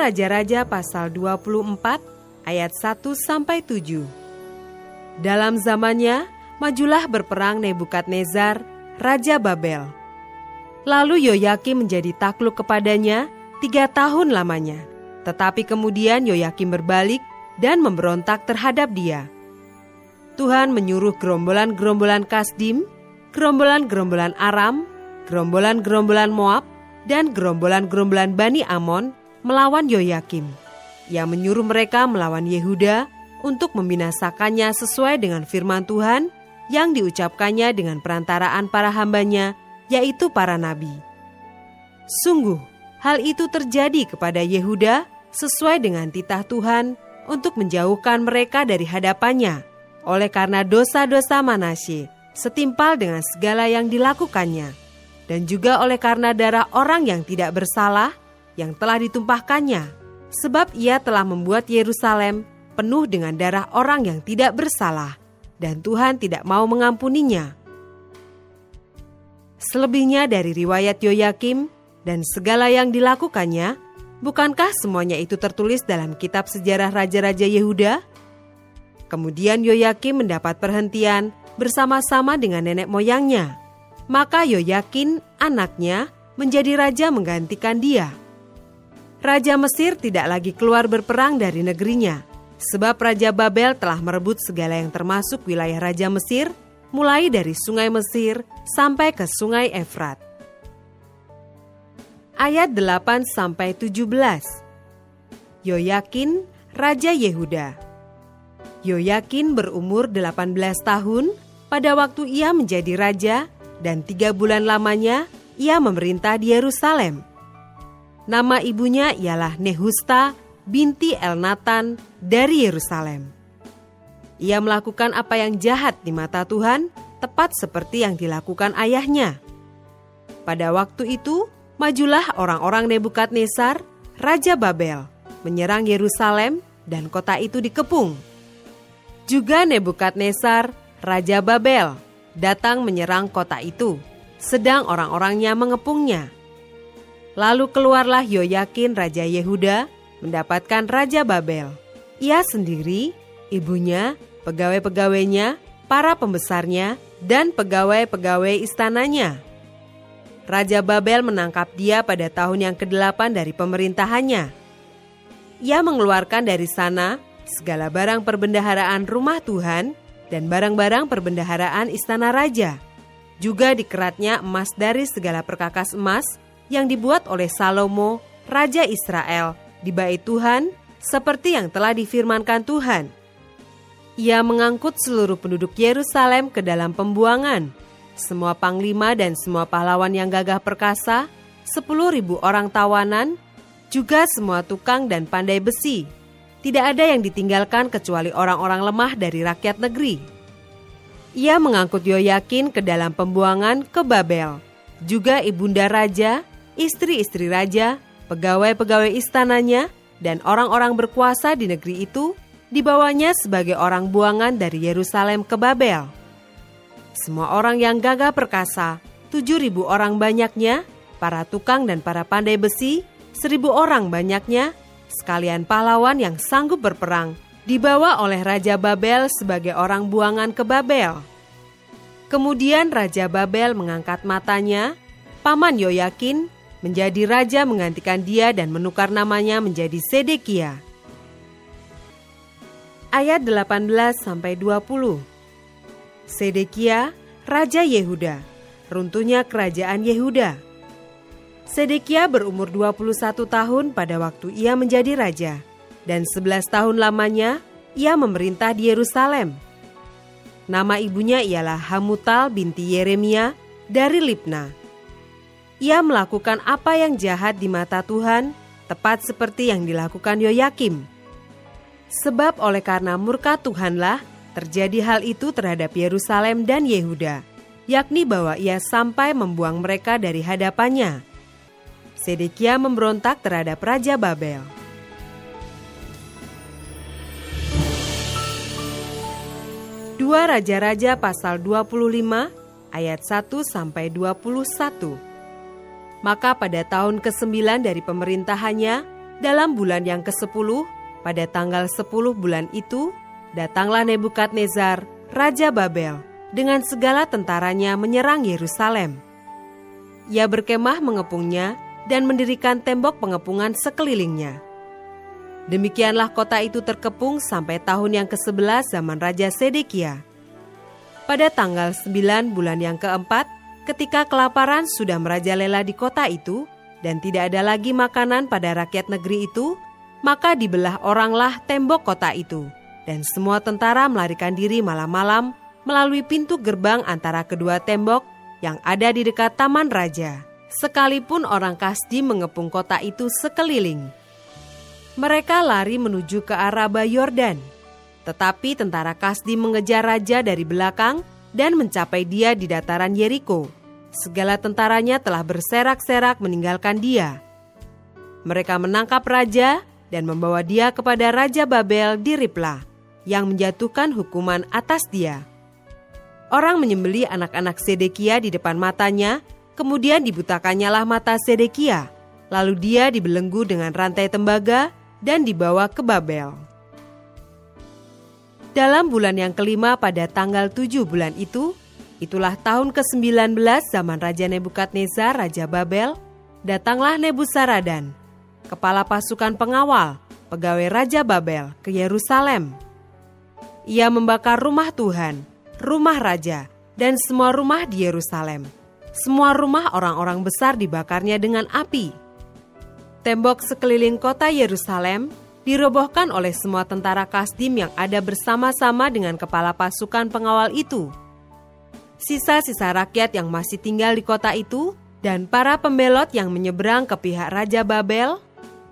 Raja-Raja pasal 24 ayat 1 sampai 7. Dalam zamannya, majulah berperang Nebukadnezar, Raja Babel. Lalu Yoyakim menjadi takluk kepadanya tiga tahun lamanya. Tetapi kemudian Yoyakim berbalik dan memberontak terhadap dia. Tuhan menyuruh gerombolan-gerombolan Kasdim, gerombolan-gerombolan Aram, gerombolan-gerombolan Moab, dan gerombolan-gerombolan Bani Amon melawan Yoyakim. Ia menyuruh mereka melawan Yehuda untuk membinasakannya sesuai dengan firman Tuhan yang diucapkannya dengan perantaraan para hambanya, yaitu para nabi. Sungguh, hal itu terjadi kepada Yehuda sesuai dengan titah Tuhan untuk menjauhkan mereka dari hadapannya, oleh karena dosa-dosa Manasye setimpal dengan segala yang dilakukannya, dan juga oleh karena darah orang yang tidak bersalah yang telah ditumpahkannya, sebab ia telah membuat Yerusalem penuh dengan darah orang yang tidak bersalah, dan Tuhan tidak mau mengampuninya. Selebihnya dari riwayat Yoyakim dan segala yang dilakukannya, bukankah semuanya itu tertulis dalam kitab sejarah Raja-Raja Yehuda? Kemudian Yoyakim mendapat perhentian bersama-sama dengan nenek moyangnya. Maka Yoyakin, anaknya, menjadi raja menggantikan dia. Raja Mesir tidak lagi keluar berperang dari negerinya, sebab Raja Babel telah merebut segala yang termasuk wilayah Raja Mesir, mulai dari Sungai Mesir sampai ke Sungai Efrat. Ayat 8 sampai 17. Yoyakin, Raja Yehuda. Yoyakin berumur 18 tahun pada waktu ia menjadi raja dan tiga bulan lamanya ia memerintah di Yerusalem. Nama ibunya ialah Nehusta binti Elnatan dari Yerusalem. Ia melakukan apa yang jahat di mata Tuhan, tepat seperti yang dilakukan ayahnya. Pada waktu itu, majulah orang-orang Nebukadnezar, Raja Babel, menyerang Yerusalem dan kota itu dikepung. Juga Nebukadnezar, Raja Babel, datang menyerang kota itu, sedang orang-orangnya mengepungnya. Lalu keluarlah Yoyakin Raja Yehuda mendapatkan Raja Babel. Ia sendiri, ibunya, pegawai-pegawainya, para pembesarnya, dan pegawai-pegawai istananya. Raja Babel menangkap dia pada tahun yang ke-8 dari pemerintahannya. Ia mengeluarkan dari sana segala barang perbendaharaan rumah Tuhan dan barang-barang perbendaharaan istana raja. Juga dikeratnya emas dari segala perkakas emas yang dibuat oleh Salomo, Raja Israel, di bait Tuhan, seperti yang telah difirmankan Tuhan. Ia mengangkut seluruh penduduk Yerusalem ke dalam pembuangan, semua panglima dan semua pahlawan yang gagah perkasa, sepuluh ribu orang tawanan, juga semua tukang dan pandai besi. Tidak ada yang ditinggalkan kecuali orang-orang lemah dari rakyat negeri. Ia mengangkut Yoyakin ke dalam pembuangan ke Babel, juga ibunda raja, istri-istri raja, pegawai-pegawai istananya, dan orang-orang berkuasa di negeri itu dibawanya sebagai orang buangan dari Yerusalem ke Babel. Semua orang yang gagah perkasa, tujuh ribu orang banyaknya, para tukang dan para pandai besi, seribu orang banyaknya, sekalian pahlawan yang sanggup berperang, dibawa oleh Raja Babel sebagai orang buangan ke Babel. Kemudian Raja Babel mengangkat matanya, Paman Yoyakin menjadi raja menggantikan dia dan menukar namanya menjadi Sedekia. Ayat 18 sampai 20. Sedekia, raja Yehuda. Runtuhnya kerajaan Yehuda. Sedekia berumur 21 tahun pada waktu ia menjadi raja dan 11 tahun lamanya ia memerintah di Yerusalem. Nama ibunya ialah Hamutal binti Yeremia dari Libna ia melakukan apa yang jahat di mata Tuhan, tepat seperti yang dilakukan Yoyakim. Sebab oleh karena murka Tuhanlah terjadi hal itu terhadap Yerusalem dan Yehuda, yakni bahwa ia sampai membuang mereka dari hadapannya. Sedekia memberontak terhadap Raja Babel. Dua Raja-Raja pasal 25 ayat 1 sampai 21. Maka pada tahun ke-9 dari pemerintahannya, dalam bulan yang ke-10, pada tanggal 10 bulan itu, datanglah Nebukadnezar, Raja Babel, dengan segala tentaranya menyerang Yerusalem. Ia berkemah mengepungnya dan mendirikan tembok pengepungan sekelilingnya. Demikianlah kota itu terkepung sampai tahun yang ke-11 zaman Raja Sedekia. Pada tanggal 9 bulan yang keempat, ketika kelaparan sudah merajalela di kota itu dan tidak ada lagi makanan pada rakyat negeri itu, maka dibelah oranglah tembok kota itu, dan semua tentara melarikan diri malam-malam melalui pintu gerbang antara kedua tembok yang ada di dekat taman raja. Sekalipun orang Kasdi mengepung kota itu sekeliling. Mereka lari menuju ke arah Yordan, tetapi tentara Kasdi mengejar raja dari belakang dan mencapai dia di dataran Yeriko. Segala tentaranya telah berserak-serak meninggalkan dia. Mereka menangkap raja dan membawa dia kepada Raja Babel di Ripla, yang menjatuhkan hukuman atas dia. Orang menyembeli anak-anak Sedekia di depan matanya, kemudian dibutakannya lah mata Sedekia, lalu dia dibelenggu dengan rantai tembaga dan dibawa ke Babel. Dalam bulan yang kelima pada tanggal tujuh bulan itu, itulah tahun ke-19 zaman Raja Nebukadnezar, Raja Babel, datanglah Nebusaradan, kepala pasukan pengawal, pegawai Raja Babel, ke Yerusalem. Ia membakar rumah Tuhan, rumah Raja, dan semua rumah di Yerusalem. Semua rumah orang-orang besar dibakarnya dengan api. Tembok sekeliling kota Yerusalem dirobohkan oleh semua tentara Kasdim yang ada bersama-sama dengan kepala pasukan pengawal itu. Sisa-sisa rakyat yang masih tinggal di kota itu dan para pembelot yang menyeberang ke pihak Raja Babel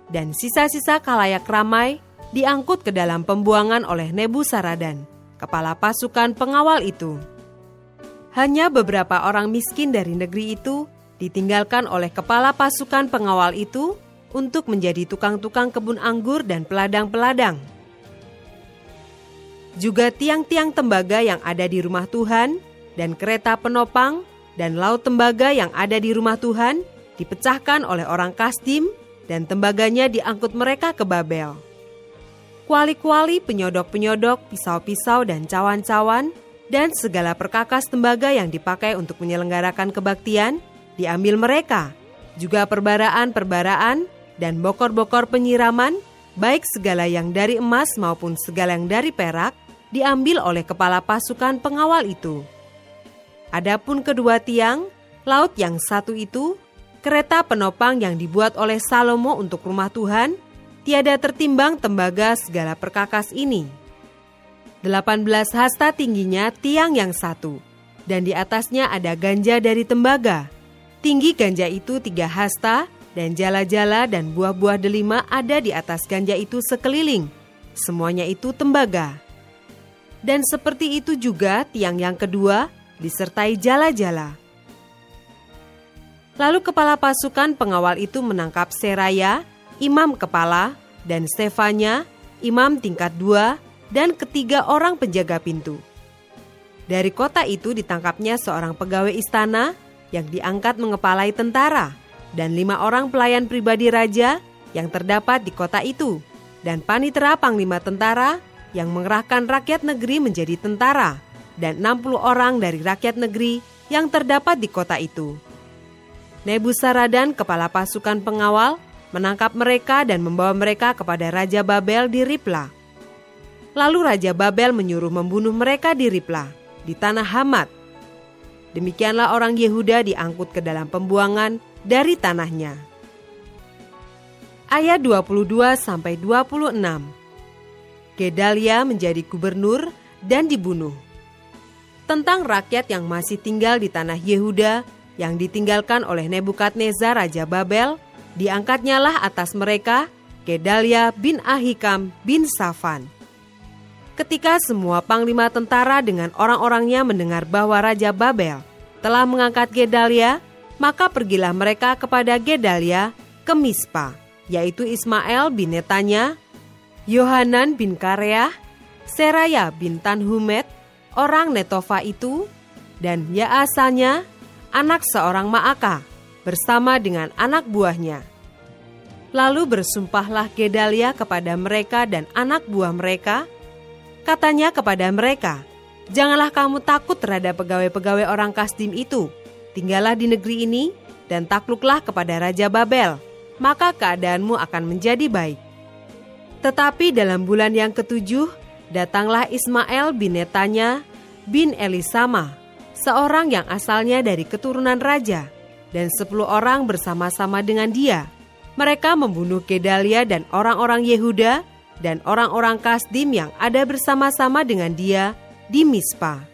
dan sisa-sisa kalayak ramai diangkut ke dalam pembuangan oleh Nebu Saradan, kepala pasukan pengawal itu. Hanya beberapa orang miskin dari negeri itu ditinggalkan oleh kepala pasukan pengawal itu untuk menjadi tukang-tukang kebun anggur dan peladang-peladang. Juga tiang-tiang tembaga yang ada di rumah Tuhan dan kereta penopang dan laut tembaga yang ada di rumah Tuhan dipecahkan oleh orang Kasdim dan tembaganya diangkut mereka ke Babel. Kuali-kuali, penyodok-penyodok, pisau-pisau, dan cawan-cawan, dan segala perkakas tembaga yang dipakai untuk menyelenggarakan kebaktian diambil mereka. Juga perbaraan-perbaraan dan bokor-bokor penyiraman, baik segala yang dari emas maupun segala yang dari perak, diambil oleh kepala pasukan pengawal itu. Adapun kedua tiang, laut yang satu itu, kereta penopang yang dibuat oleh Salomo untuk rumah Tuhan, tiada tertimbang tembaga segala perkakas ini. 18 hasta tingginya tiang yang satu, dan di atasnya ada ganja dari tembaga. Tinggi ganja itu tiga hasta, dan jala-jala dan buah-buah delima ada di atas ganja itu sekeliling. Semuanya itu tembaga. Dan seperti itu juga tiang yang kedua disertai jala-jala. Lalu kepala pasukan pengawal itu menangkap Seraya, imam kepala, dan Stefanya, imam tingkat dua, dan ketiga orang penjaga pintu. Dari kota itu ditangkapnya seorang pegawai istana yang diangkat mengepalai tentara dan lima orang pelayan pribadi raja yang terdapat di kota itu, dan panitera panglima tentara yang mengerahkan rakyat negeri menjadi tentara, dan 60 orang dari rakyat negeri yang terdapat di kota itu. Nebusaradan, kepala pasukan pengawal, menangkap mereka dan membawa mereka kepada Raja Babel di Ripla. Lalu Raja Babel menyuruh membunuh mereka di Ripla, di tanah Hamat. Demikianlah orang Yehuda diangkut ke dalam pembuangan dari tanahnya. Ayat 22 sampai 26. Gedalia menjadi gubernur dan dibunuh. Tentang rakyat yang masih tinggal di tanah Yehuda yang ditinggalkan oleh Nebukadnezar Raja Babel, diangkatnyalah atas mereka Gedalia bin Ahikam bin Safan. Ketika semua panglima tentara dengan orang-orangnya mendengar bahwa Raja Babel telah mengangkat Gedalia, maka pergilah mereka kepada Gedalia ke Mispa, yaitu Ismail bin Netanya, Yohanan bin Kareah, Seraya bin Tanhumet, orang Netofa itu, dan Yaasanya, anak seorang Maaka, bersama dengan anak buahnya. Lalu bersumpahlah Gedalia kepada mereka dan anak buah mereka. Katanya kepada mereka, Janganlah kamu takut terhadap pegawai-pegawai orang Kasdim itu. Tinggallah di negeri ini dan takluklah kepada Raja Babel, maka keadaanmu akan menjadi baik. Tetapi dalam bulan yang ketujuh, datanglah Ismail bin Netanya bin Elisama, seorang yang asalnya dari keturunan raja, dan sepuluh orang bersama-sama dengan dia. Mereka membunuh Gedalia dan orang-orang Yehuda dan orang-orang Kasdim yang ada bersama-sama dengan dia di Mispa.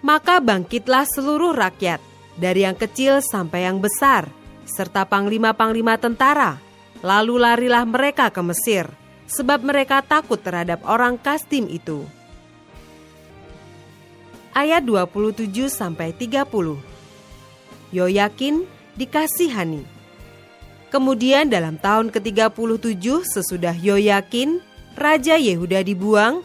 Maka bangkitlah seluruh rakyat, dari yang kecil sampai yang besar, serta panglima-panglima tentara. Lalu larilah mereka ke Mesir, sebab mereka takut terhadap orang Kasdim itu ayat 27 sampai 30. Yoyakin dikasihani. Kemudian dalam tahun ke-37 sesudah Yoyakin, Raja Yehuda dibuang,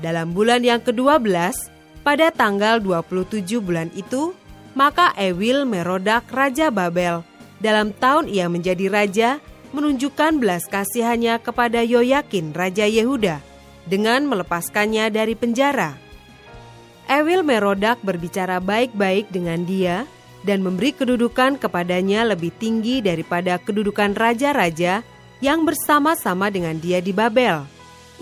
dalam bulan yang ke-12, pada tanggal 27 bulan itu, maka Ewil Merodak Raja Babel, dalam tahun ia menjadi raja, menunjukkan belas kasihannya kepada Yoyakin Raja Yehuda, dengan melepaskannya dari penjara Ewil Merodak berbicara baik-baik dengan dia dan memberi kedudukan kepadanya lebih tinggi daripada kedudukan raja-raja yang bersama-sama dengan dia di Babel.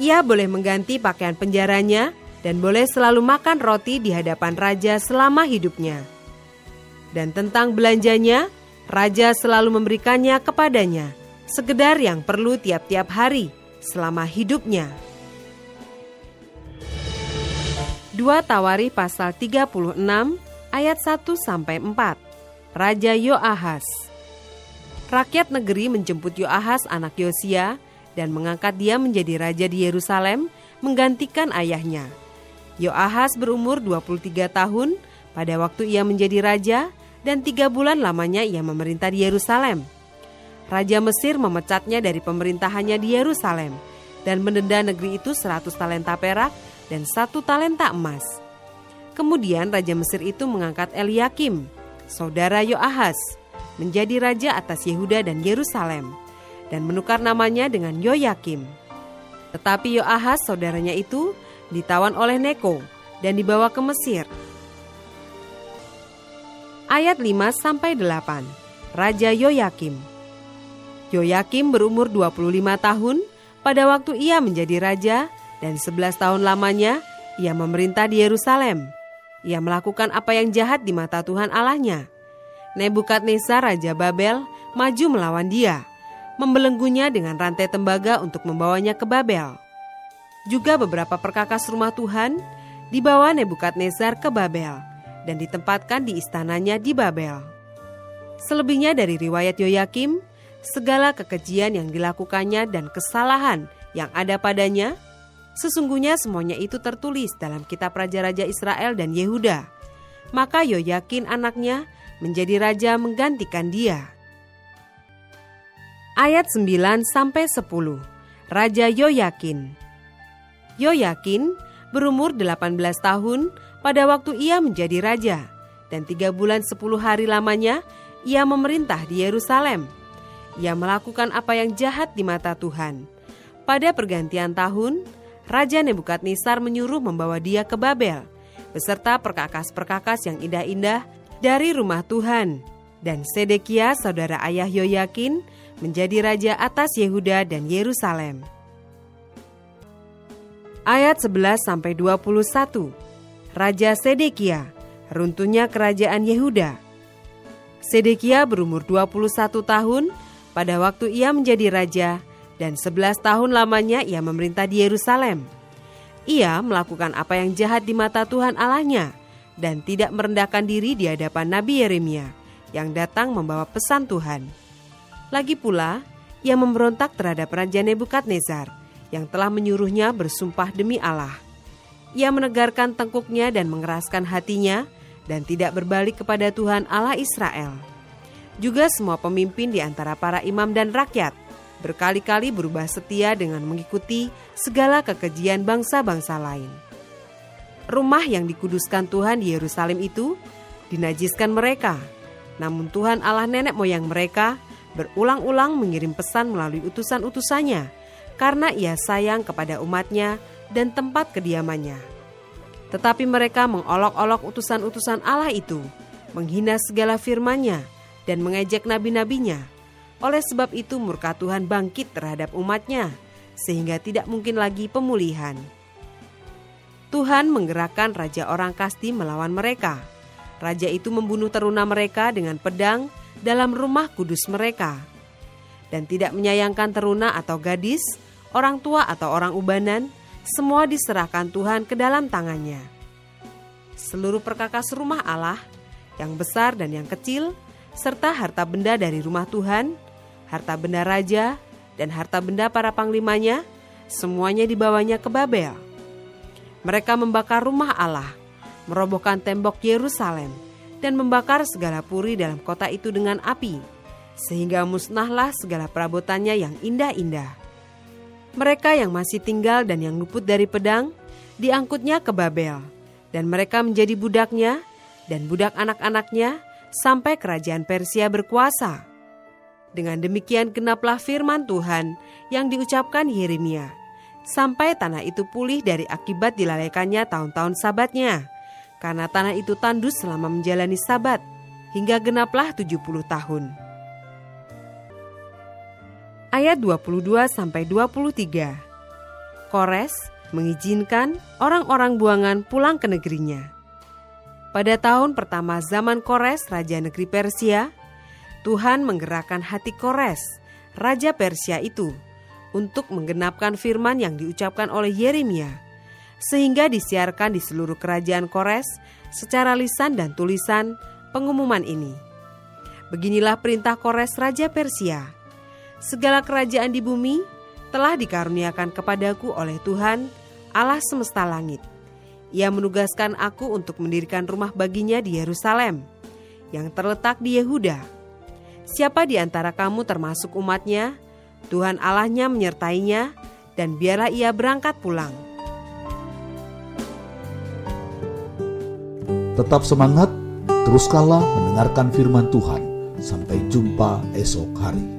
Ia boleh mengganti pakaian penjaranya dan boleh selalu makan roti di hadapan raja selama hidupnya. Dan tentang belanjanya, raja selalu memberikannya kepadanya, sekedar yang perlu tiap-tiap hari selama hidupnya. 2 Tawari pasal 36 ayat 1 sampai 4. Raja Yoahas. Rakyat negeri menjemput Yoahas anak Yosia dan mengangkat dia menjadi raja di Yerusalem menggantikan ayahnya. Yoahas berumur 23 tahun pada waktu ia menjadi raja dan tiga bulan lamanya ia memerintah di Yerusalem. Raja Mesir memecatnya dari pemerintahannya di Yerusalem dan mendenda negeri itu 100 talenta perak dan satu talenta emas. Kemudian Raja Mesir itu mengangkat Eliakim, saudara Yoahas, menjadi raja atas Yehuda dan Yerusalem, dan menukar namanya dengan Yoyakim. Tetapi Yoahas, saudaranya itu, ditawan oleh Neko dan dibawa ke Mesir. Ayat 5-8 Raja Yoyakim Yoyakim berumur 25 tahun pada waktu ia menjadi raja dan sebelas tahun lamanya ia memerintah di Yerusalem. Ia melakukan apa yang jahat di mata Tuhan Allahnya. Nebukadnezar Raja Babel maju melawan dia, membelenggunya dengan rantai tembaga untuk membawanya ke Babel. Juga beberapa perkakas rumah Tuhan dibawa Nebukadnezar ke Babel dan ditempatkan di istananya di Babel. Selebihnya dari riwayat Yoyakim, segala kekejian yang dilakukannya dan kesalahan yang ada padanya – Sesungguhnya semuanya itu tertulis dalam kitab Raja-Raja Israel dan Yehuda. Maka Yoyakin anaknya menjadi raja menggantikan dia. Ayat 9 sampai 10. Raja Yoyakin. Yoyakin berumur 18 tahun pada waktu ia menjadi raja dan tiga bulan sepuluh hari lamanya ia memerintah di Yerusalem. Ia melakukan apa yang jahat di mata Tuhan. Pada pergantian tahun, Raja Nebukadnezar menyuruh membawa dia ke Babel, beserta perkakas-perkakas yang indah-indah dari rumah Tuhan. Dan Sedekia, saudara ayah Yoyakin, menjadi raja atas Yehuda dan Yerusalem. Ayat 11 sampai 21. Raja Sedekia, runtuhnya kerajaan Yehuda. Sedekia berumur 21 tahun pada waktu ia menjadi raja dan sebelas tahun lamanya ia memerintah di Yerusalem. Ia melakukan apa yang jahat di mata Tuhan Allahnya dan tidak merendahkan diri di hadapan Nabi Yeremia yang datang membawa pesan Tuhan. Lagi pula, ia memberontak terhadap Raja Nebukadnezar yang telah menyuruhnya bersumpah demi Allah. Ia menegarkan tengkuknya dan mengeraskan hatinya dan tidak berbalik kepada Tuhan Allah Israel. Juga semua pemimpin di antara para imam dan rakyat berkali-kali berubah setia dengan mengikuti segala kekejian bangsa-bangsa lain. Rumah yang dikuduskan Tuhan di Yerusalem itu dinajiskan mereka. Namun Tuhan Allah nenek moyang mereka berulang-ulang mengirim pesan melalui utusan-utusannya karena ia sayang kepada umatnya dan tempat kediamannya. Tetapi mereka mengolok-olok utusan-utusan Allah itu, menghina segala firman-Nya dan mengejek nabi-nabinya. Oleh sebab itu murka Tuhan bangkit terhadap umatnya, sehingga tidak mungkin lagi pemulihan. Tuhan menggerakkan Raja orang Kasti melawan mereka. Raja itu membunuh teruna mereka dengan pedang dalam rumah kudus mereka. Dan tidak menyayangkan teruna atau gadis, orang tua atau orang ubanan, semua diserahkan Tuhan ke dalam tangannya. Seluruh perkakas rumah Allah, yang besar dan yang kecil, serta harta benda dari rumah Tuhan, harta benda raja, dan harta benda para panglimanya, semuanya dibawanya ke Babel. Mereka membakar rumah Allah, merobohkan tembok Yerusalem, dan membakar segala puri dalam kota itu dengan api, sehingga musnahlah segala perabotannya yang indah-indah. Mereka yang masih tinggal dan yang luput dari pedang, diangkutnya ke Babel, dan mereka menjadi budaknya, dan budak anak-anaknya, sampai kerajaan Persia berkuasa. Dengan demikian genaplah firman Tuhan yang diucapkan Yeremia, sampai tanah itu pulih dari akibat dilalaikannya tahun-tahun sabatnya, karena tanah itu tandus selama menjalani sabat, hingga genaplah 70 tahun. Ayat 22 sampai 23. Kores mengizinkan orang-orang buangan pulang ke negerinya. Pada tahun pertama zaman Kores, Raja Negeri Persia, Tuhan menggerakkan hati Kores, Raja Persia itu, untuk menggenapkan firman yang diucapkan oleh Yeremia, sehingga disiarkan di seluruh kerajaan Kores secara lisan dan tulisan pengumuman ini. Beginilah perintah Kores Raja Persia. Segala kerajaan di bumi telah dikaruniakan kepadaku oleh Tuhan, Allah semesta langit ia menugaskan aku untuk mendirikan rumah baginya di Yerusalem, yang terletak di Yehuda. Siapa di antara kamu termasuk umatnya, Tuhan Allahnya menyertainya, dan biarlah ia berangkat pulang. Tetap semangat, teruskanlah mendengarkan firman Tuhan. Sampai jumpa esok hari.